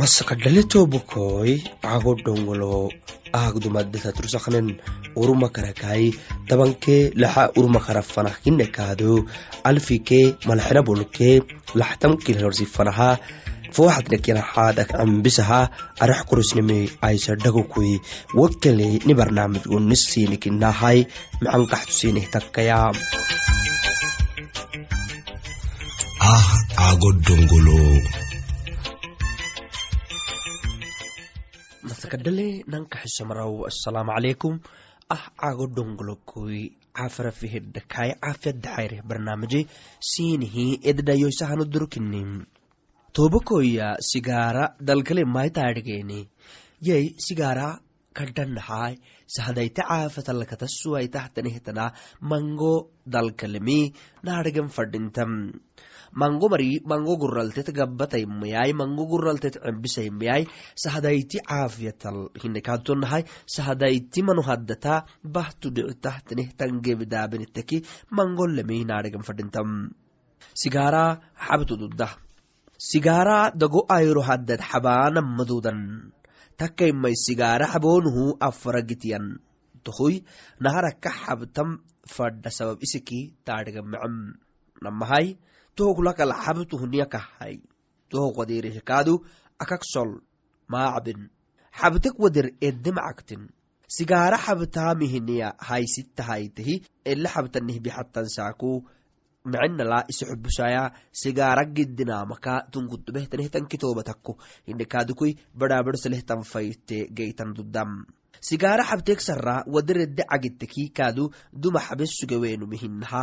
masakadhaletobokoy ago dhongolo agdumadeta tursaknen urumakarakai tabanke laxa urumakarafanah kinekaado alfike malaxena bolke laxtamkilhorsifanaha fowaxadnekinaxaadak ambisaha arax kurusnime aysa dhagokui wakale ni barnaamij unisinikinahai macankaxtusinih takkaya. Ah ago dongolo masakadhale nankaxisamaraw assalaamu calaykum. Ah cago dhongolokoi cafarafihedhakai cafiyadaxayreh barnaamije siinihi eddayoysahano durkinim tobakoya sigaara dalkale maitaadhgeeni yay sigaara kadhanaxai sahadayta caafatalakata suwaitahtanehtana mango dalkalemi naadhagen fadhintam mango mari mango guraltet gabataymayai mango guraltet cembisaymayai sahadayti caafiyatal hinekaatonahai sahadayti manu haddata bahtu dhicitahtanehtangebidaabenitaki mango lemi naadhagen fadhintam sigaara xabtududah sigaara dago ayro haddad xabaana madudan takaimai sigaara xaboonuhu afaragitiyan tohoy naharaka xabtam fadha sabab isiki taadhigamacam namahai tohokulakala xabtuhuniyakahai tohok wadirihkaadu akak maacbin xabtek wader macagtin sigaara xabtaamihiniya haysitahaytehi ele xabtanihbixattan saaku micinala isixubusaya sigaara gidinamaka tunkutubehtanehtan kitoobatakko hindhekaadukui badhaabadhoselehtan fayte geytan dudam sigaara xabteek sara wadaredde cagitteki kaadu duma xabe sugeweenumihinaha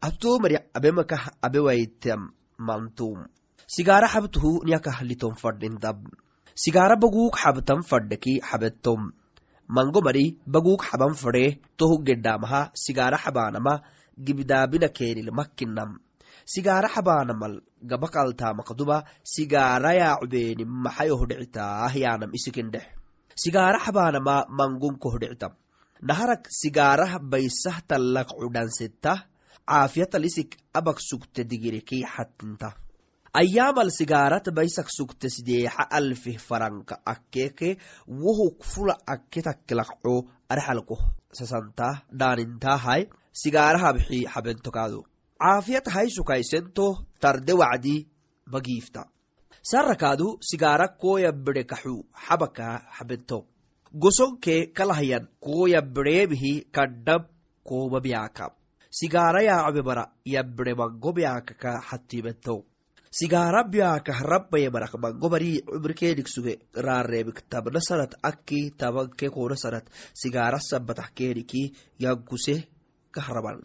atomari abemakah abewaitam mantum. Sigaara xabtuhu niyakah liton fadhintab sigaara baguuk xabtan fadheki xabetom mango mari baguuk xaban fadhe tohu gedhamaha sigaara xabaanama gibdaabina keenil makkinam sigaara xabaanamal gabakaltamakduba sigaara yaacubeeni maxayohdhicitaah yaanam isikindhex sigaara xabaanama mangunkohdhicitam naharak sigaarah baysah tallak cudhansetah caafiyatal isik abak sugte digiriki xatinta ayaamal sigaarat baysak sugte sideexa alfih faranka akkeeke wohuk fula akke takkilaqco arxalkoh sasantah dhaanintaahai sigaarahabxi xabentokaado caafiyat haysukaysento tarde wacdi magiifta sarakaadu sigaara kooyabire kaxu xabaka xabento gosonke kalahyan kooyabireebihi kadhab koobabyaaka sigaara yaacabe bara yabire mango byaakaka xatibento sigaara byaakah rabbaye marak mango bari cumrikeenik suge raareebik tabna sanat akki tabanke koona sanat sigaara sabatah keeniki yankuse kahraban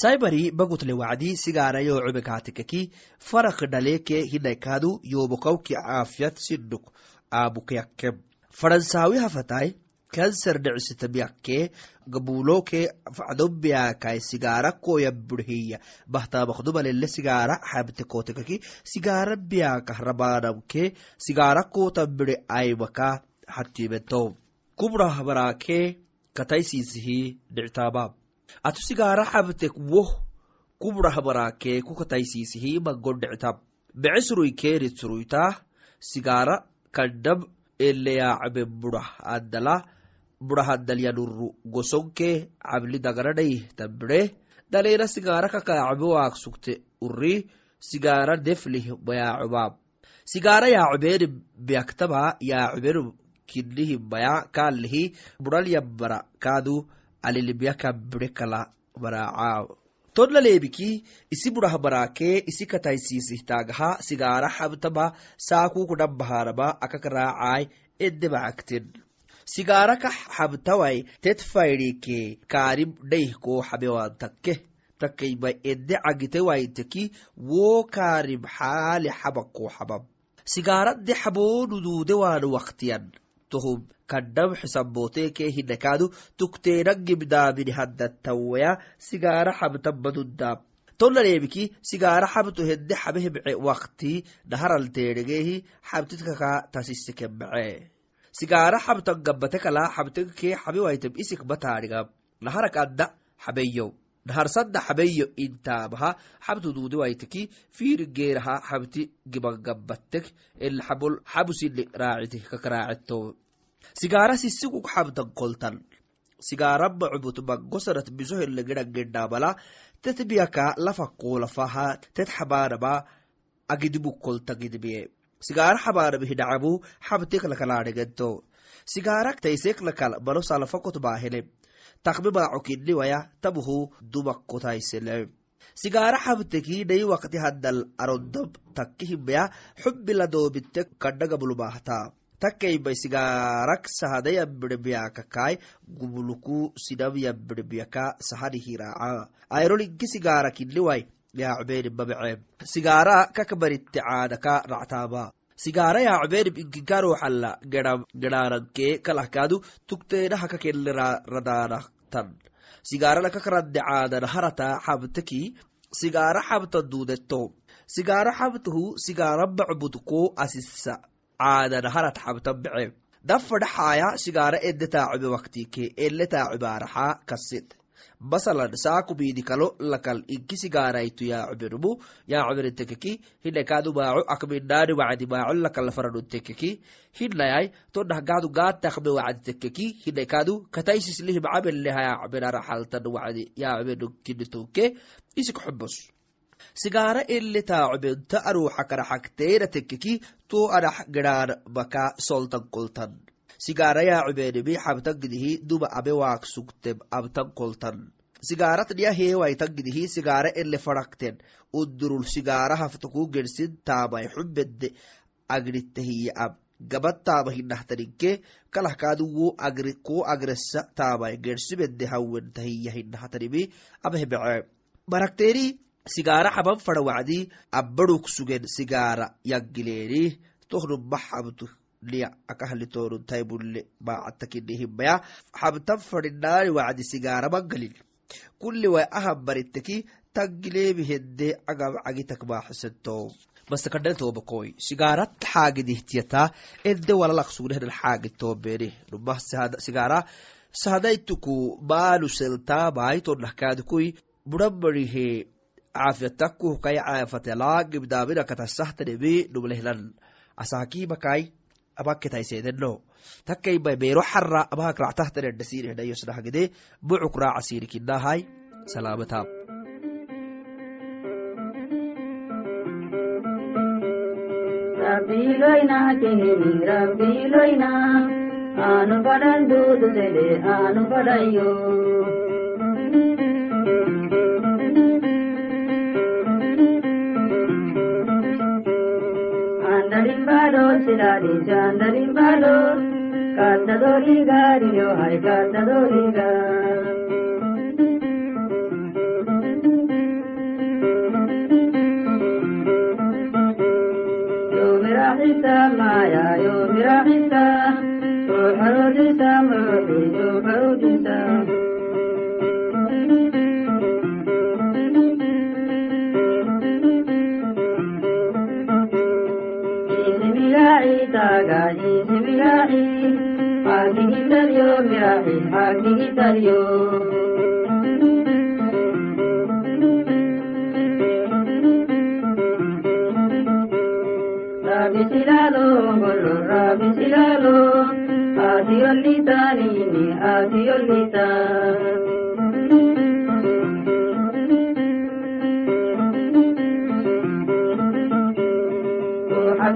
saibari bagutle wacdi sigaara yoo cubekaatikaki farak dhaleeke hinaykaadu yoobokawki caafiyat sidhuk aabukeyakem faransaawi hafatai kanser dhicisitamiyakke gabuuloke facdobiyaakai sigaara koya burhiya bahtamakdumalele sigaara xabte kootekaki sigaara biyaakah rabaanamke sigaara koota bire aymaka xatibento kubrah baraake kataysiisihi dhictaabaa atu sigaara xabtek woh kubrah baraake kukataysiisihi mangodhictam becesruy keenitsuruytah sigaara kadhab eleyaacabe burah addala burahadalyanuru gosonke cabli dagaradhay tabire dhaleena sigaara kakaacabe waak sugte uri sigaara deflih bayaacubaab sigaara yaacubeeni biyaktaba yaacubeenu kidlihi baya kaalihi bural yabbara kaadu alilibyaka bire kala baraacaab todla leebiki isi burah baraakee isi kataysiisihtagaha sigaara xabtaba saakuukudhabbahaanaba akak eddebacakten sigaara ka xabtawai tet faydhike kaarib dhayhko xabewan takke. Takkaima edde cagite waiteki woo kaarib xaali xabakko xabab sigaaradde xaboonuduude waan waktiyan tohum kaddam xisabooteekee hinakaadu tukteenan gibdaamini haddattawaya sigaara xabtan maduddaam tonnaneemiki sigaara xabto hedde xabehemce wakti naharalteedegeehi xabtitkaka tasissekemce sigaara xabtan gabbate kala xabtenkee xabiwaitem isik bataadhigam naharak adda xabeyow naharsadda xabeyo intaabaha xabtu duudiwaiteki fiirigeeraha xabti gibangabbatek elxabol xabusini raacite kakaraaceto sigaara sisiguk xabtan koltan. Sigaarama cubut mangosanat misohelegedangendamala tet biyaka lafakoolafaha tet xabaanama agidibuk kolta gidmiye sigaara xabaanami hidhacamu xabtek lakalaadhegento sigaarak taisek lakal malo salafakot baahele takme maacokiniwaya tabuhu dumakkotaisele sigaara xabteki nayi wakti haddal arondam takki himaya xubbila doobitte kadhagamulumahta takkaimai sigaarak sahada yambiremiyakakai gumuluku sinam yambiremiyaka sahani hiraaca ayrolinki sigaara kiniwai yaacbeeni mamece sigaara kakbaritte caadaka ractaama sigaara yaacbeenim inkinkaruuxalla gedhaanankee kalahkaadu tukteenaha kakelle radaanatan sigaarana kakradde caadana harata xabtaki sigaara xabtan duudeto sigaara xabtahu sigaara macbudko asisa caadana harat xabtan bece dafadhaxaaya sigaara ede taacube waktike ele taacubaaraxa kasid masalan saakubidi kalo lakal inki sigaaraitu yaacubenumu yaacubenintekeki hinakaadu maaco akminaani wacdi maaco lakalafaranuntekeki hinayai todhahgaadu gaatakme wacdi tekeki. Hinakaadu kataissislihim cameleha yaacubenaraxaltan wacdi yaacubenukinitonke isik xubos sigaara ele taacubenta aruuxa karaxagteena tekeki to anax gedhaan maka soltan koltan sigaara yaacubenimi xabtan gidihi duma abe waak sugtem abtan koltan. Sigaarat niya heewaitan gidihi sigaara ele fadakten udurul sigaara haftaku gersin taamai xubedde agrittehiya ab. Gabat taama hinahtaninke kalahkaadu wo agri ko agresa taamai gersibedde hawen tahiya hinahtanimi abehbece barakteeri sigaara xaban fada wacdi abbadhuk sugen sigaara yaggileeni tohnuma xabtu liya akahlitoonuntaybule baacattakinihimaya xabtan fadhinaani wacdi sigaara mangalin kulli way ahan baritteki taggileemi hedde agam cagitak maaxisento mastakadhaltobakoi sigaarat xaagidihtiyata ede walalak sugnehnan xaagitoobeeni numa sigaara sahadaituku maalu seltaamai tonahkaadikui budhanbarihe caafiyatakkuh kai caafatela gibdaaminakatasahtanemi numlehlan asaakimakai abaketaisedeno abahak ractahtanedhasiinehnaiyosnahgede bucuk raacasiinikinahai salaamataam rabbiiloyna kehini rabbiiloyna dari candari balo kata dori gari yo hai kata dori ga yo mera hita maya yo mera hita roharo hita mera ilahi, magigita Dios, ilahi, magigita Dios. Rabisilalo, bolo rabisilalo, adiolita nini, adiolita.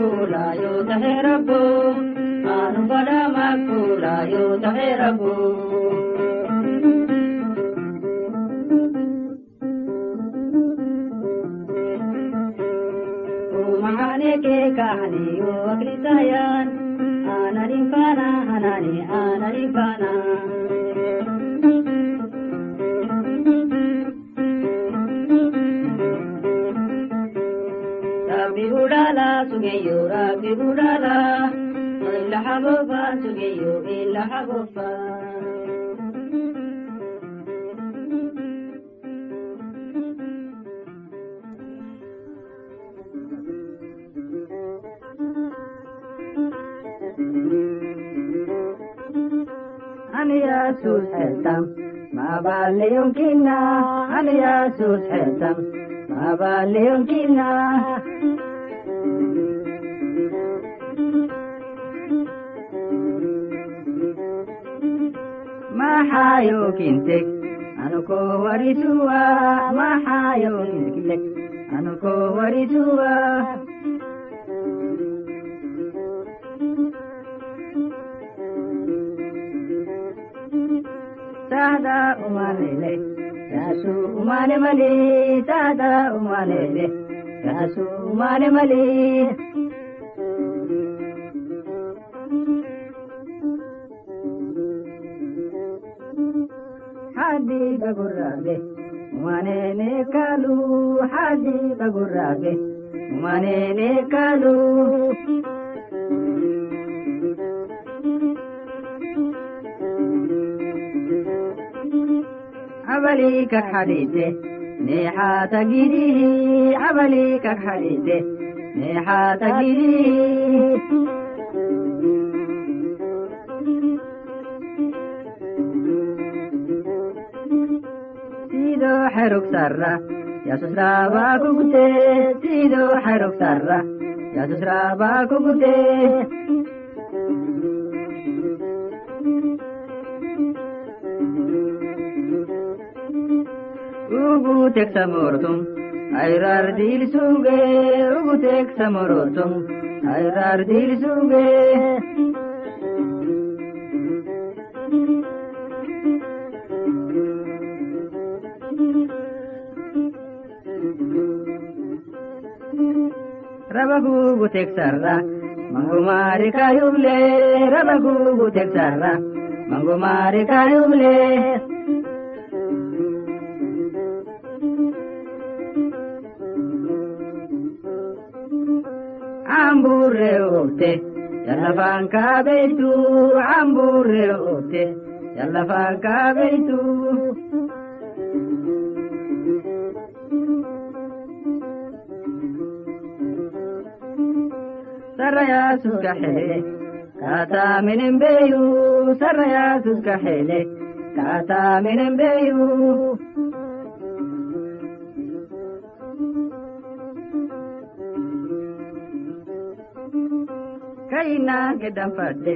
makula yo tahe rabbo anu pada makula yo taherabu Umahane ke kahani yo akrisayan anani pana anani sugeyura figurala ilahaboba sugeyu ilahaboba aniyasus xeltam mabaleyonkinna aniyasus xeltam mabaleyonkinna maxaayo kinte anuko warisuwa maxaayo kinkile anuko warisuwa tahda umanele tasu umane male tahda umanele tasu umane male gurraabe manene kalu hajiba gurraabe manene kalu abali kak hadite neexaata gidihi abali kak hadite neexaata gidihi haruktarra yasusraba kukute tido haruktarra yasusraba kukute ugu teksamortum ayrar dilisuge ugu teksamortum ayrar dilisuge suge rabagu gutek sarra mangumari kayuble rabagu gutek sarra mangumari kayuble amburre oote yalla faankaa beeytu amburre oote yalla suuka hele kaataa minen beeyu. kaina gedan fadde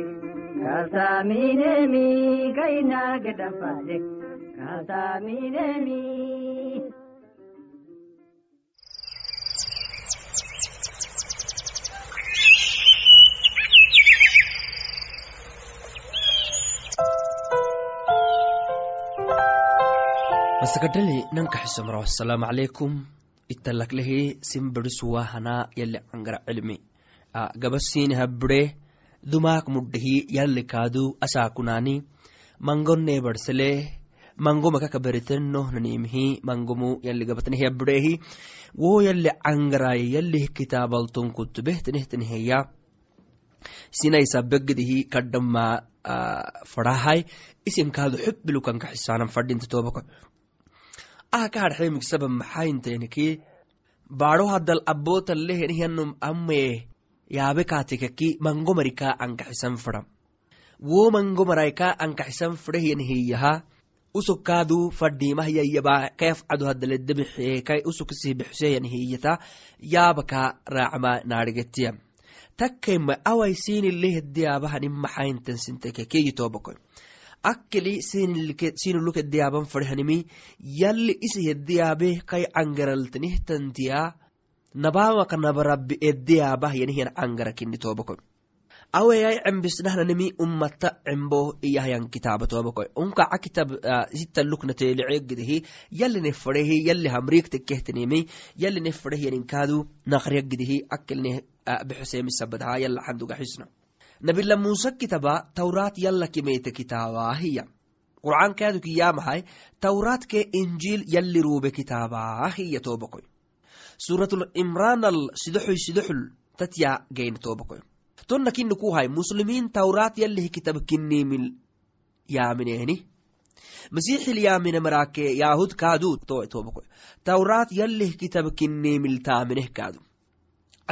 kasa minemi kaina gedan fadde kasa nanka xisomro asalaamu calaykum italaklehi simbirisuwahanaa yali cangara cilmi gabasiini habire dumaak mudhehi yalli kaadu asaakunaani mangonne barsele mango makaka beritenno nanimihi mangomu yalli gabatnehi habirehi wo yalli cangaraye yallih kitaabalton kutubehtenehtenheya sinaisabegdihi kadhama farahay isim kaadu xubbilukanka xisaanan fadhinta tobako ah ka hadxemigsaba maxainteniki baaro hadal abootalehenihyanum amee yaabe kaatikaki mango marika ankaxisan fara wo mango maraika ankaxisan fadehyan hiyaha usokkaadu fadhiimah yayyaba kayafcadu hadaledebixeekai usokisihbexuseyan hiyata yaabaka raacma naadhigetiya takkema awai sinilehediyabahanin maxaintan akkeli sinulukediyaaban fadhanimi yalli isi hediyaabe kai cangaraltanihtantiya nabamaka nabarabbi ediyaabah yanihyan cangara kini tobako aweyai cembisnahnanimi ummata cembo iyahyan kitaaba tobakoy unkaca kitab sita luknateliceggidehi yaline fadehi yali hamriigtekehtenimi yaline fadehyaninkaadu naqriyaggidehi akeline bexosemisabadha yala xandugaxisna nabila musa kitaba tawraat yala kimeyte kitaabahiya qur'aankaadu kiyamahay tawraatke injiil yali rube kitaabahiya tobakoy suratul imranal sidoxoy sidoxul tatya geyn tobakoy tonna kinni ku hay muslimiin tawraat yalihi kitab kinnimil yaaminehni masiixil yaamine marake yaahud kaadu tobakoy tawraat yalih kitab kinnimil taamineh kaadu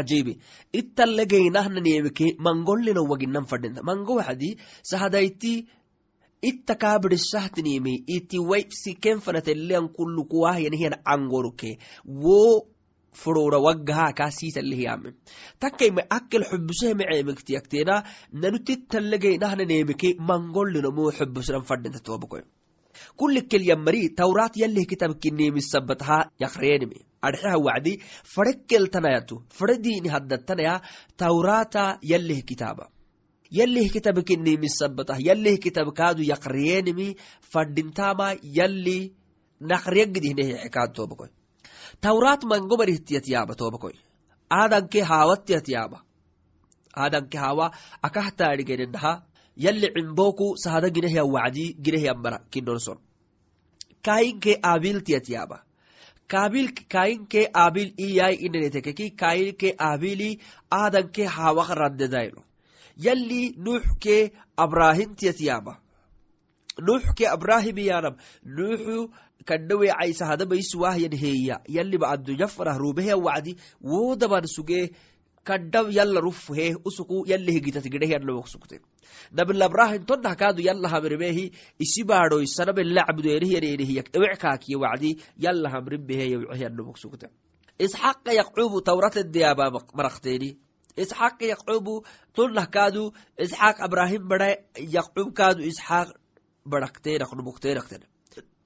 ajibi ittalegeynahnanemike mangollina waginan fadhinta mango waxadi sahadayti itta kaabidisahtinimi iti waipsi kenfanatelean kullu kuwahyanihian angoruke wo furura waggaha kaasiitalihiyame takkaima akkel xubusehe meceemektiyaktena nanutittallegeynahnanемike mangollinomo xubusran fadhinta tobakoy kullikel yammari tawraat yalih kitabkinemisabataha yakreenimi adxeha wacdi fadhekeltanayatu fadhediini haddatanaya tawraata yalih kitaaba. Yalih kitabkinemisabata yalih kitabkaadu yakreenimi fadhintama yali nakriyagidihneexekaad tobakoy tawraat mangobarihtiat aadanke haawattiat yaaba. Aadanke haawa akahtaadhigenenaha yalli cimboku sahada ginehya wacdi ginehyamara kinonson kaayinke aabiltiyat yaaba kaabil kaayinke aabil iyai inenetekeki kaayinke aabili aadanke haawak raddedayno yalli nuuxke abrahimtiyat yaaba nuuxke abrahimiyanam nuuxu kadhawecaysa hadabaisuwahyan heeya yaliba adduyafarah rubeheya wacdi wodaban sugee kadhaw yalla rufhe usuku sugte nabilabrahin tonah kaadu yalla hamrimehi isi baadhoy sanabe lacbudeenihiyanenihiyak ewec kaakiye wacdi sugte isxaqa yaqcubu tawratedeyaaba maraqteeni isxaqa yaqcubu tonah kaadu isxaaq abrahim bada yaqcub kaadu isxaaq badhakteenaknumukteenakten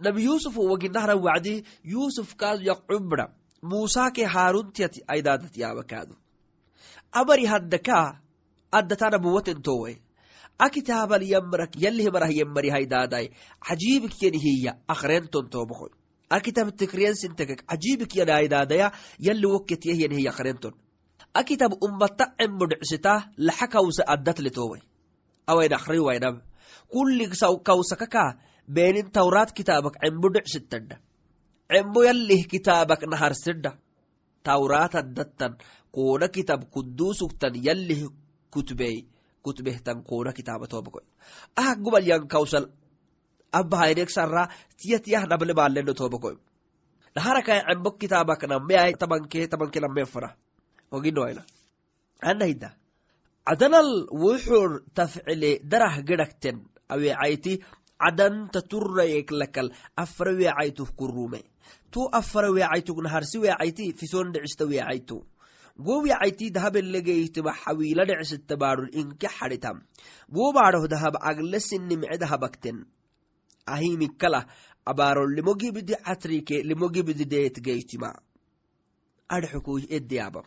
nabi yusuf waginahna wacdi yusuf kaadu yaqcubra musaake haaruntiat aidaadat yaaba kaadu abari haddaka akitaaban yamrak yalih marah yemmari haidaaday cajiibik yanihiya akrenton tobakoy akitab tikriyansintekek cajiibik yana aidaadaya yali wokketiyah yanihiya akrenton akitab ummata cembodhicsita laxakawsa addatle towe awayn akri waynam. Kawsakaka beenin tawraat kitaabak cembo dhicsitadha cembo yalih kitaabak naharsidha tawraat addattan koona kitab kudusuktan yalih kutbey kutbehtan koona kitaaba tobakoy ah gubal yan kawsal abahaynek sarra tiyatiyah nable baaleno tobakoy dhaharakae cembo kitaabak nameay tabanke tabanke namefara oginoayna anahida cadanal wuxur tafcile darah gedhakten aweecayti cadanta turayek lakal afara weecaytuh kurume tu afara weecaytuk naharsi weecayti fison dhicista weecaytu go weecayti dahabelegeyitima xawiila inke xadhitam go baadhoh dahab aglesinimce dahabakten ahimikala abaron limogibidi catrike limogibidi deetgeytima edeyaba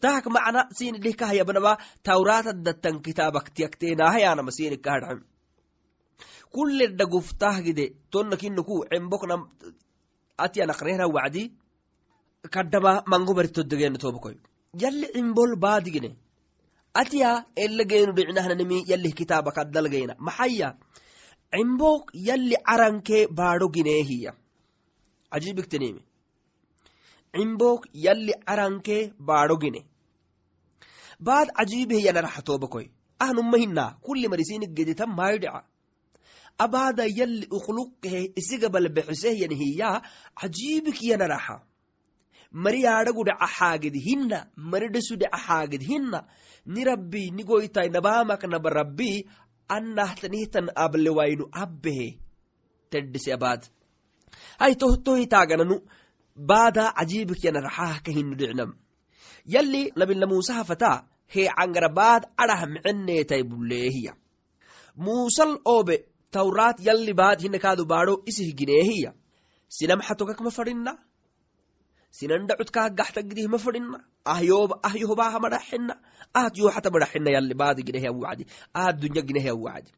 tahak macna sinidhikahyabanaba tawraata dattan kitaabaktiyakteenahayanama sinikahadham kulledha guftahgide tonna kinnuku cemboknam atyanaqrehna wacdi kadhama mango baritodegena tobakoy yalli cimbol baadigine atya elegeenu dhicnahnanimi yalih kitaaba kaddalgeyna maxaya cimbok yalli caranke baadho gineehiya ajibiktenimi cimbok yalli caranke baadho gine baad cajiibehyanaraxa tobakoy ahnuma hina kulli marisinik geditan maydhica abaada yalli ukhluqehe isiga balbexisehyan hiya cajiibik yanaraxa mari yaadhagu dhaca xaagid hinna. Mari ni rabbi ni goytay nabamak naba rabbi annahtanihtan ablewaynu abbehe teddhise abaad. Hay tohitaagananu baada cajiibik yanaraxah ka hinu dhicnam yalli nabila musaha fata he cangara baad adhah micenneetay bulleehiya muusal oobe tawraat yalli baad hina kaadu baadho isih gineehiya fadhinna sinanda cudkaa gaxta gidih ma fadhina ahyohobaaha madhaxina ahad yoxata madhaxina yalli baadi ginehya wacdi. Ahad dunya ginehya wacdi.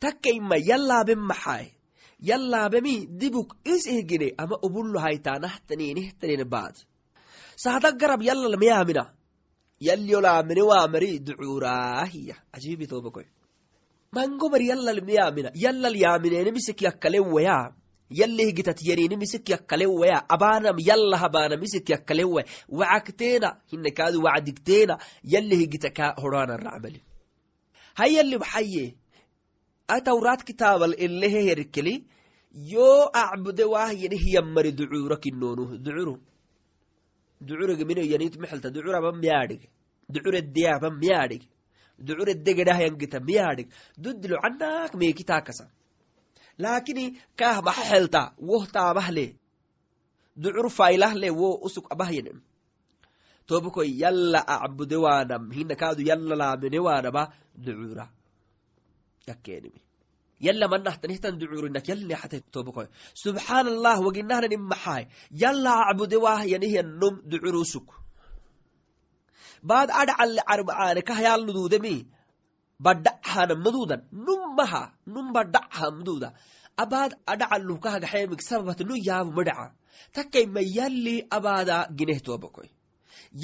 Takkaima yallaaben maxaay yallaabemi dibuk is ihgine ama ubullo haytaanahtaninihtanine baad. Sahda garab yallal miyaamina yalyolaamine waamari ducuuraahiya ajiibi tobakoy mangobar yallal miyaamina yallal yaaminene misik yakkalewayaa yallih gitat yanini misik yakkalewayaa abaanam yalla habaana misik yakkalewa wacagteena hinekaadu wacdigteena yallih gita kaa hodhaanan racmali hayalli maxaye atawraat kitaabal elehe herkeli yoo acbude waah yani ducuura kinonu ducuru ducurege mino yanit miyaadhig dudilo canak meekitaakasa laakini kaah maxa xelta woh taabahle ducur faylahle wo usuk abahyanem tobakoy yalla acbude waanam hina kaadu yalla laamine waanaba ducura yakenimi yalla manahtanihtan ducurinak yalli xate tobakoy subxaan allah waginahnanim maxaay yalla acbude waah yanihiyanum ducurusuk baad adcalle carbacaane kahyaalududemi badhahana madudan nummaha num badhaha maduda abaad adhacaluh kahagaxeemig sababat nu yaabu madhaca takayma yalli abaada gineh tobakoy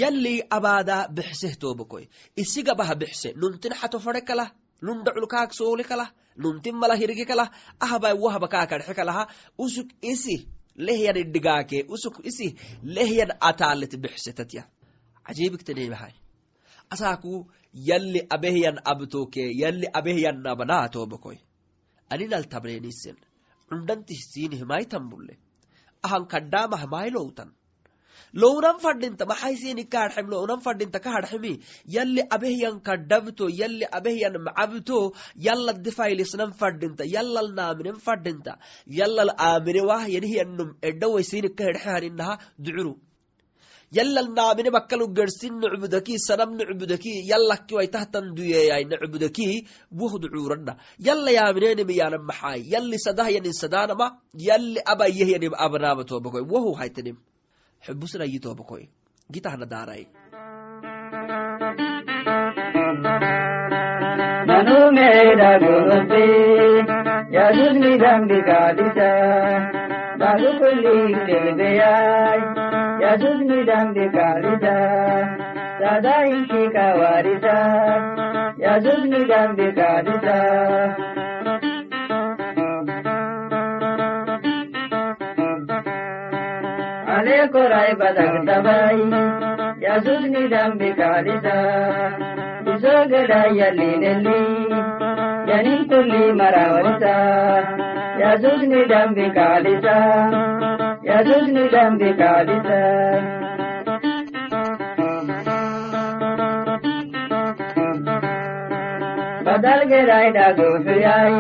yalli abaada bixseh tobakoy isigabaha bixse nuntin xato fare kalah nun dhaculkaag soole kalah nuntin mala hirge kalah ahbay wahba kaakadxe kalaha usuk isi lehyan idhigaake usuk isi lehyan ataalet bixsetatya cajiibiktaneemahay asaaku yalli abehyan abtoke yalli abehyan nabanaa tobakoy aninal tabneenisen cundantihsiinihmaitanbulle ahan kadhaamah mailowtan lownan fadhinta maxaysini kaadhem lownan fadhinta kahadhemi yalli abehyan kadhabto yalli abehyan macabto yallad difailisnan fadhinta yallal naaminen fadhinta yallal aamine wah yanihiyanum edhawaysini kahedhehaninaha ducuru yallal naamine bakkalu gersin nucbudaki sanam nucbudaki yallakkiwai tahtan duyeeyai nucbudaki woh ducuuranna yalla yaaminenimi yaana maxaay yalli sadahyanin sadaanama yalli abayehyanim abnaama tobakoy wohu haytanim xubusnayi tobakoy gitahna daaray ಮನುಮೇಡ ಗುರುತೆ ಯದುಗ್ನಿ ದಂಬಿಕಾದಿಸ ಬಾಗುಕುಲಿ ತಿಳಿದೆಯಾಯ್ yadudnidambi kalita sadainshi kawarita yadudnidambi kalita alekorai badagdabai yadudnidambi kalita isogedayallinelli yaninkulli marawarita yadudnidambi kalita يزدن جنبك عددا بدل قراي دا قوفياي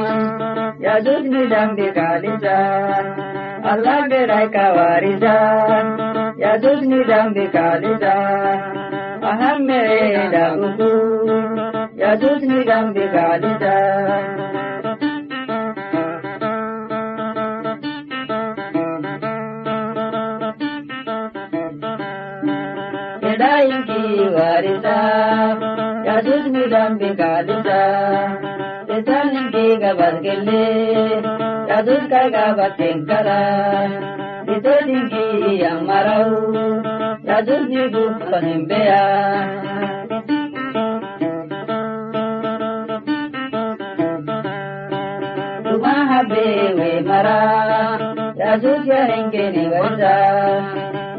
يزدن جنبك عددا الله قراي كواردا يزدن جنبك عددا أهم إيدا قبور يزدن جنبك عددا ಎಡಾಯಿಂಕಿ ವಾರಿತ ಯಜುಜ್ ಮುಜಂಬಿ ಕಾಲಿತ ನಿಂಕಿಗ ಬರ್ಗಿಲ್ಲಿ ಯಜುಜ್ ಕೈಗ ಬಕ್ಕಿಂಕರ ನಿಂಕಿ ಅಮರವು ಯಜುಜ್ ನಿಗು ನಿಂಬೆಯ ಮಹಾಬೇವೆ ಮರ ಯಜುಜ್ ಹೆಂಗೆ ನಿವಜ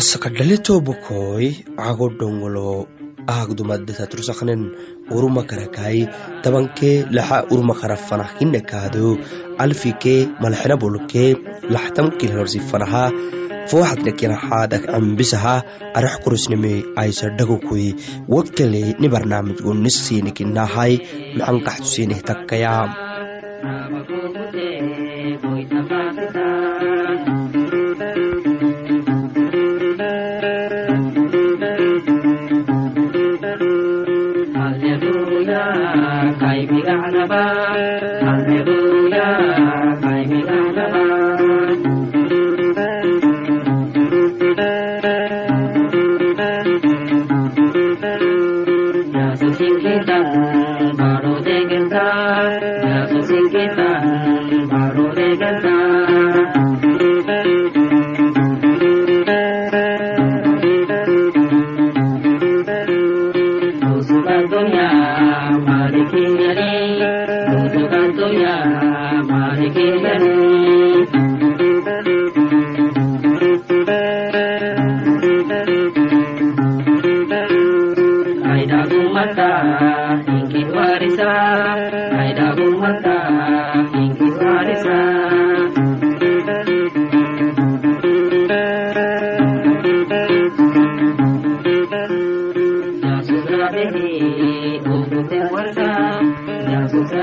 masakadhalito bokoy ago dhongolo aagdumadeta tursaknen uruma karakai tabanke laxa uruma karafanah hinekaado alfike malxena bolke laxtamkil horsifanaha fooxadnakinaxaadak ambisaha arax kurusnime aysa dhagokui wakkale ni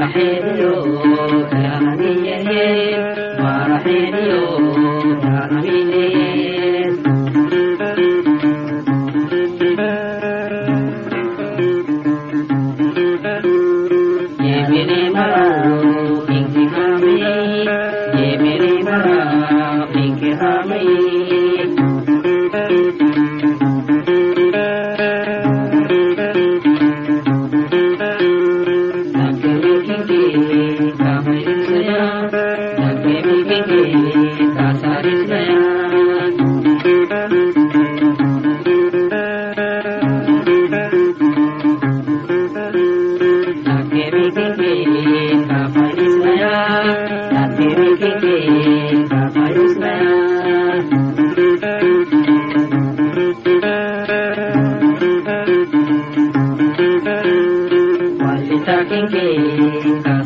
Mahendra thirteen days.